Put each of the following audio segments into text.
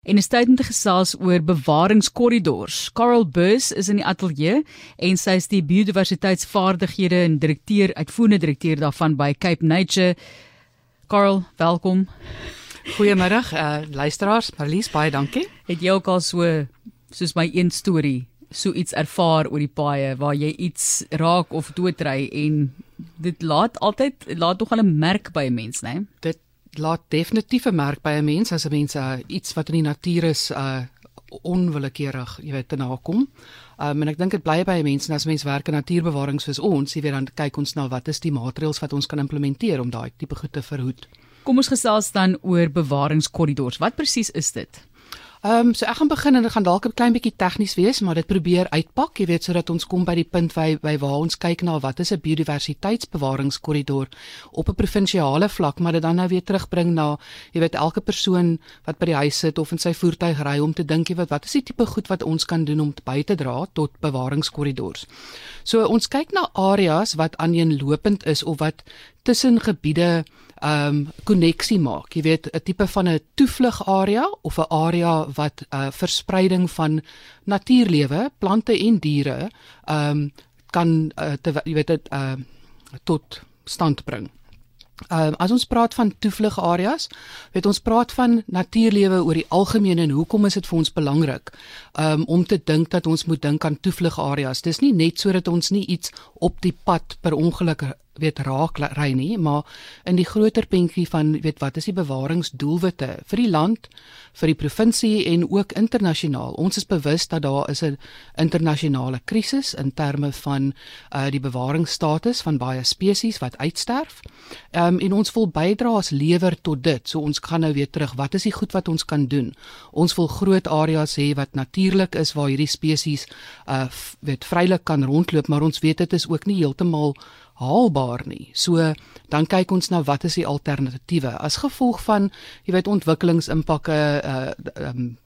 En is tyd om te gesels oor bewaringskorridors. Carol Bus is in die ateljee en sy is die biodiversiteitsvaardighede en direkteur, uitvoerende direkteur daarvan by Cape Nature. Carol, welkom. Goeiemiddag, uh luisteraars. Marlies, baie dankie. Het jy ook al so soos my een storie so iets ervaar oor die paaie waar jy iets raak of doodry en dit laat altyd laat tog al 'n merk by 'n mens, né? Dit laat definitief 'n merk by 'n mens as 'n mens uh, iets wat in die natuur is uh onwillekeurig, jy weet, te nakom. Um, en ek dink dit bly by 'n mens en as mens werk in natuurbewaring soos ons, jy weet dan kyk ons na wat is die maatreëls wat ons kan implementeer om daai tipe goed te verhoed. Kom ons gesels dan oor bewaringskorridors. Wat presies is dit? Ehm um, so ek gaan begin en dit gaan dalk 'n klein bietjie tegnies wees, maar dit probeer uitpak, jy weet, sodat ons kom by die punt by, by waar ons kyk na wat is 'n biodiversiteitsbewaringskorridor op 'n provinsiale vlak, maar dit dan nou weer terugbring na jy weet elke persoon wat by die huis sit of in sy voertuig ry om te dink jy weet wat is die tipe goed wat ons kan doen om by te dra tot bewaringskorridors. So ons kyk na areas wat aaneenlopend is of wat tussen gebiede um, koneksie maak. Jy weet 'n tipe van 'n toevlugarea of 'n area wat 'n uh, verspreiding van natuurlewe, plante en diere um, kan uh, te, jy weet dit uh, tot stand bring. Um, as ons praat van toevlugareas, weet ons praat van natuurlewe oor die algemeen en hoekom is dit vir ons belangrik um, om te dink dat ons moet dink aan toevlugareas. Dis nie net sodat ons nie iets op die pad per ongeluk weet raak ry nie, maar in die groter prentjie van weet wat is die bewaringsdoelwitte vir die land, vir die provinsie en ook internasionaal. Ons is bewus dat daar is 'n internasionale krisis in terme van uh die bewaringsstatus van baie spesies wat uitsterf. Um, en ons wil bydra as lewer tot dit. So ons gaan nou weer terug. Wat is die goed wat ons kan doen? Ons wil groot areas hê wat natuurlik is waar hierdie spesies uh weet vrylik kan rondloop, maar ons weet dit is ook nie heeltemal haalbaar nie. So dan kyk ons na wat is die alternatiewe as gevolg van jy weet ontwikkelingsimpakke uh um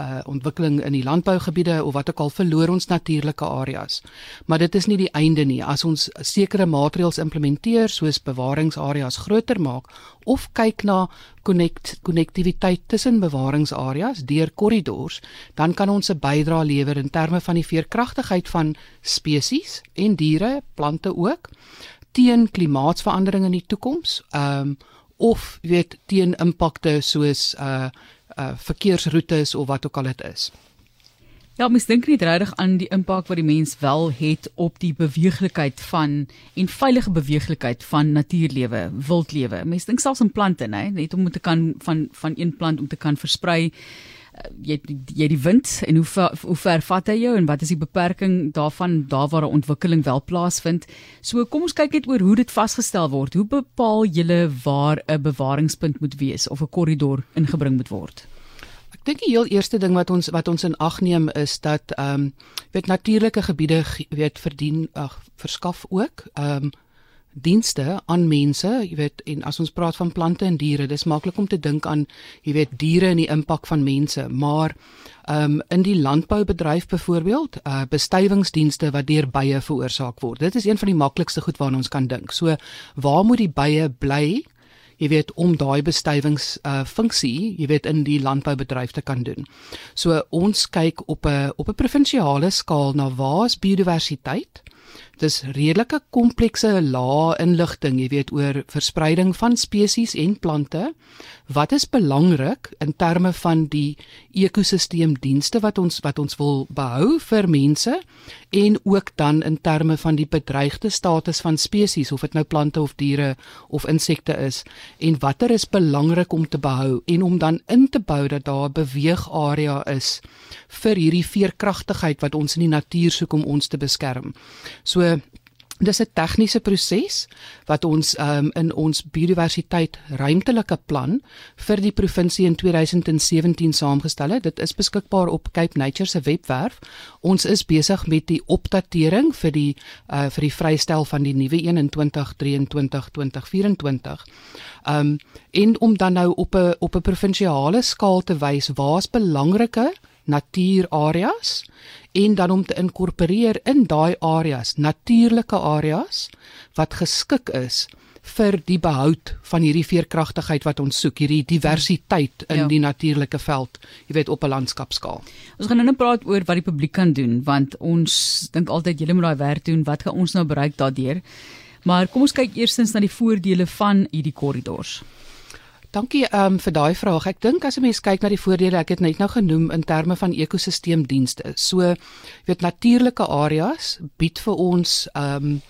uh ontwikkeling in die landbougebiede of wat ook al verloor ons natuurlike areas. Maar dit is nie die einde nie. As ons sekere maatreëls implementeer soos bewaringsareas groter maak of kyk na connect konnektiwiteit tussen bewaringsareas deur korridors, dan kan ons 'n bydrae lewer in terme van die veerkragtigheid van spesies en diere, plante ook teen klimaatsverandering in die toekoms. Um of weet teen impakte soos uh uh verkeersroetes of wat ook al dit is. Ja, mens dink nie regtig aan die impak wat die mens wel het op die beweeglikheid van en veilige beweeglikheid van natuurlewe, wildlewe. Mens dink selfs aan plante, nê, net om te kan van van een plant om te kan versprei. Uh, jy jy die wind en hoe ver, hoe ver vat hy jou en wat is die beperking daarvan daar waar 'n ontwikkeling wel plaasvind. So kom ons kyk net oor hoe dit vasgestel word. Hoe bepaal julle waar 'n bewaringspunt moet wees of 'n korridor ingebring moet word? Ek dink die heel eerste ding wat ons wat ons in ag neem is dat ehm um, weet natuurlike gebiede weet verdien ag verskaf ook ehm um, dienste aan mense, jy weet en as ons praat van plante en diere, dis maklik om te dink aan jy weet diere en die impak van mense, maar ehm um, in die landboubedryf byvoorbeeld, uh bestuivingsdienste wat deur bye veroorsaak word. Dit is een van die maklikste goed waarna ons kan dink. So waar moet die bye bly? jy weet om daai bestuivings uh funksie, jy weet in die landboubedryf te kan doen. So ons kyk op 'n op 'n provinsiale skaal na waar is biodiversiteit? Dis redelike komplekse lae inligting, jy weet oor verspreiding van spesies en plante. Wat is belangrik in terme van die ekosisteemdienste wat ons wat ons wil behou vir mense en ook dan in terme van die bedreigde status van spesies of dit nou plante of diere of insekte is en watter is belangrik om te behou en om dan in te bou dat daar 'n beweegarea is vir hierdie veerkragtigheid wat ons in die natuur soek om ons te beskerm. So Dis 'n tegniese proses wat ons um, in ons biodiversiteit ruimtelike plan vir die provinsie in 2017 saamgestel het. Dit is beskikbaar op Cape Nature se webwerf. Ons is besig met die opdatering vir die uh, vir die vrystel van die nuwe 21-2023-2024. Um en om dan nou op 'n op 'n provinsiale skaal te wys waar's belangrike natuurareas en dan om te inkorporeer in daai areas natuurlike areas wat geskik is vir die behoud van hierdie veerkragtigheid wat ons soek, hierdie diversiteit in ja. die natuurlike veld, jy weet op 'n landskapskaal. Ons gaan nou net praat oor wat die publiek kan doen want ons dink altyd julle moet daai werk doen. Wat gaan ons nou bereik daardeur? Maar kom ons kyk eerstens na die voordele van hierdie korridors. Dankie um, vir daai vraag. Ek dink as 'n mens kyk na die voordele, ek het net nou genoem in terme van ekosisteemdienste. So, jy weet natuurlike areas bied vir ons ehm um,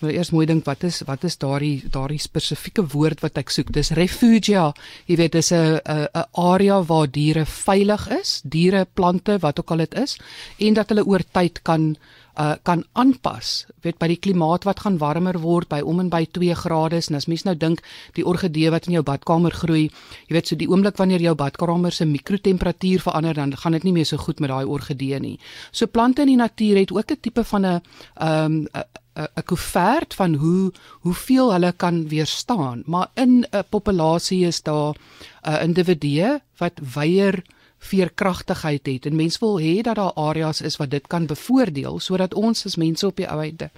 Maar eers mooi dink wat is wat is daardie daardie spesifieke woord wat ek soek? Dis refugia. Jy weet dis 'n 'n area waar diere veilig is, diere, plante, wat ook al dit is, en dat hulle oor tyd kan uh kan aanpas weet by die klimaat wat gaan warmer word by om en by 2 grade en as mens nou dink die orgidee wat in jou badkamer groei jy weet so die oomblik wanneer jou badkamer se mikrotemperatuur verander dan gaan dit nie meer so goed met daai orgidee nie. So plante in die natuur het ook 'n tipe van 'n um 'n koevert van hoe hoeveel hulle kan weerstaan, maar in 'n populasie is daar 'n uh, individue wat weier veerkragtigheid het. En mense wil hê dat daar areas is wat dit kan bevoordeel sodat ons as mense op die ou einde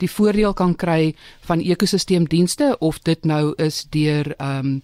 die voordeel kan kry van ekosisteemdienste of dit nou is deur ehm um,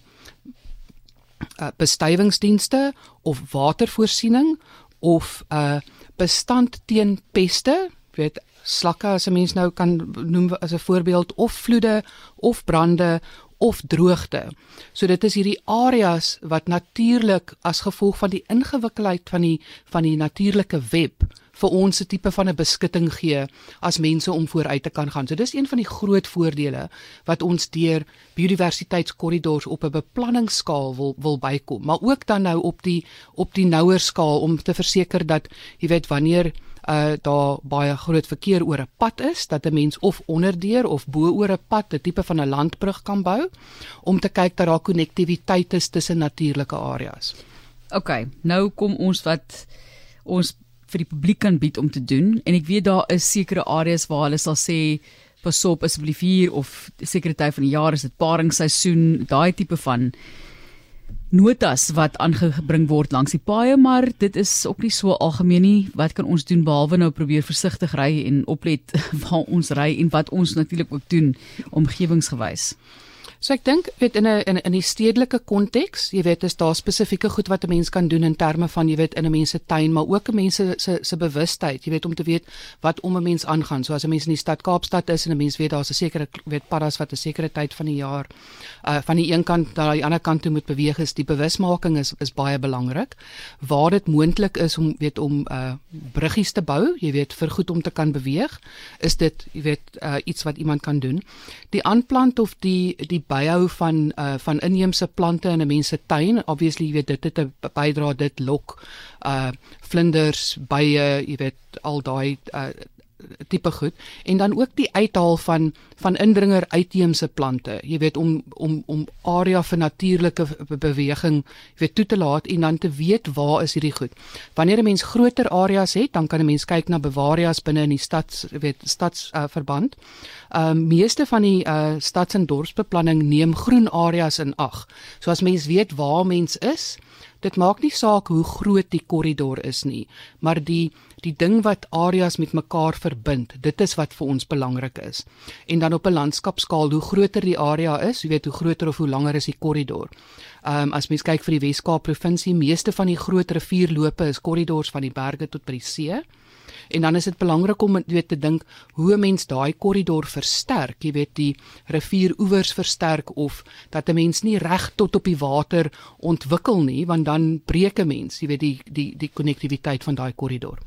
uh, bestuivingsdienste of watervoorsiening of 'n uh, bestand teen peste. Weet slakke as 'n mens nou kan noem as 'n voorbeeld of vloede of brande of droogte. So dit is hierdie areas wat natuurlik as gevolg van die ingewikkeldheid van die van die natuurlike web vir ons 'n tipe van 'n beskutting gee as mense om vooruit te kan gaan. So dis een van die groot voordele wat ons deur biodiversiteitskorridors op 'n beplanningsskaal wil wil bykom, maar ook dan nou op die op die nouer skaal om te verseker dat jy weet wanneer uh daar baie groot verkeer oor 'n pad is dat 'n mens of onderdeur of bo oor 'n pad 'n tipe van 'n landbrug kan bou om te kyk dat daar konnektiwiteit is tussen natuurlike areas. OK, nou kom ons wat ons vir die publiek kan bied om te doen en ek weet daar is sekere areas waar hulle sal sê pas op asseblief hier of sekere tyd van die jaar is dit paringsseisoen, daai tipe van notas wat aangebring word langs die paaie, maar dit is ook nie so algemeen nie. Wat kan ons doen behalwe nou probeer versigtig ry en oplet waar ons ry en wat ons natuurlik ook doen omgewingsgewys? So ek dink weet in 'n in 'n die stedelike konteks, jy weet, is daar spesifieke goed wat 'n mens kan doen in terme van jy weet in 'n mens se tuin, maar ook 'n mens se se se bewustheid, jy weet om te weet wat om 'n mens aangaan. So as 'n mens in die stad Kaapstad is en 'n mens weet daar's 'n sekere weet paddas wat 'n sekere tyd van die jaar uh van die een kant na die ander kant toe moet beweeg is, die bewusmaking is is baie belangrik. Waar dit moontlik is om weet om uh bruggies te bou, jy weet vir goed om te kan beweeg, is dit jy weet uh iets wat iemand kan doen. Die aanplant of die die byhou van uh van inheemse plante in 'n mens se tuin. Obviously, jy weet dit het 'n bydra dit lok uh vlinders, bye, jy weet al daai uh tipe goed. En dan ook die uithaal van van indringer uitheemse plante. Jy weet om om om area vir natuurlike beweging jy weet toe te laat en dan te weet waar is hierdie goed. Wanneer 'n mens groter areas het dan kan 'n mens kyk na bewarias binne in die stads weet stads uh, verband. Ehm um, meeste van die uh, stads en dorpsbeplanning neem groen areas in ag. So as mens weet waar mens is dit maak nie saak hoe groot die korridor is nie maar die die ding wat areas met mekaar verbind, dit is wat vir ons belangrik is. En dan op 'n landskapskaal, hoe groter die area is, jy weet hoe groter of hoe langer is die korridor. Ehm um, as mens kyk vir die Wes-Kaap provinsie, meeste van die groot rivierloope is korridors van die berge tot by die see. En dan is dit belangrik om weet te dink hoe 'n mens daai korridor versterk, jy weet die rivieroewers versterk of dat 'n mens nie reg tot op die water ontwikkel nie, want dan breek 'n mens, jy weet die die die konnektiwiteit van daai korridor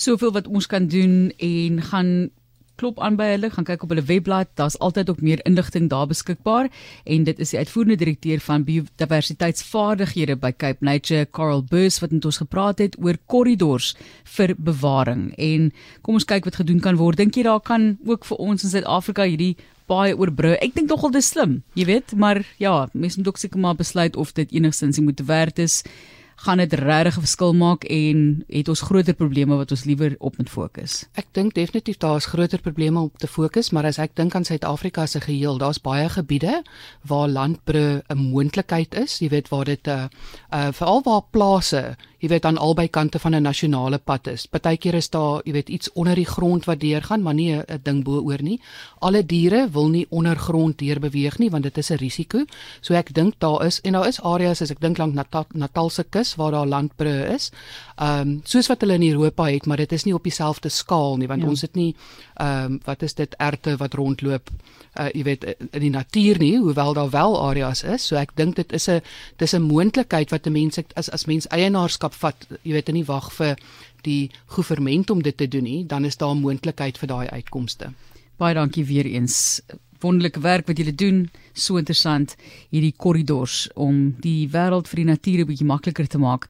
soveel wat ons kan doen en gaan klop aan by hulle, gaan kyk op hulle webblad, daar's altyd ook meer inligting daar beskikbaar en dit is die uitvoerende direkteur van biodiversiteitsvaardighede by Cape Nature, Carl Bus wat met ons gepraat het oor korridors vir bewaring. En kom ons kyk wat gedoen kan word. Dink jy daar kan ook vir ons in Suid-Afrika hierdie baie oorbrug. Ek dink tog al dis slim, jy weet, maar ja, mense moet ook seker maar besluit of dit enigstens moet werd is gaan dit regtig 'n verskil maak en het ons groter probleme wat ons liewer op moet fokus? Ek dink definitief daar is groter probleme op te fokus, maar as ek dink aan Suid-Afrika se geheel, daar's baie gebiede waar landbrug 'n moontlikheid is, jy weet waar dit 'n uh, uh, veral waar plase jy weet aan albei kante van 'n nasionale pad is. Partykeer is daar, jy weet, iets onder die grond wat deurgaan, maar nie 'n ding bo-oor nie. Alle diere wil nie ondergrond deur beweeg nie want dit is 'n risiko. So ek dink daar is en daar is areas as ek dink lank Natal, Natal se kus waar daar landbrûe is. Ehm um, soos wat hulle in Europa het, maar dit is nie op dieselfde skaal nie want ja. ons het nie ehm um, wat is dit erte wat rondloop uh jy weet in die natuur nie, hoewel daar wel areas is. So ek dink dit is 'n dis 'n moontlikheid wat 'n mens as as mens eienaarskap vat, jy weet, en nie wag vir die regering om dit te doen nie, dan is daar 'n moontlikheid vir daai uitkomste. Baie dankie weer eens. Wonderlike werk wat julle doen, so interessant hierdie korridors om die wêreld vir die natuur 'n bietjie makliker te maak.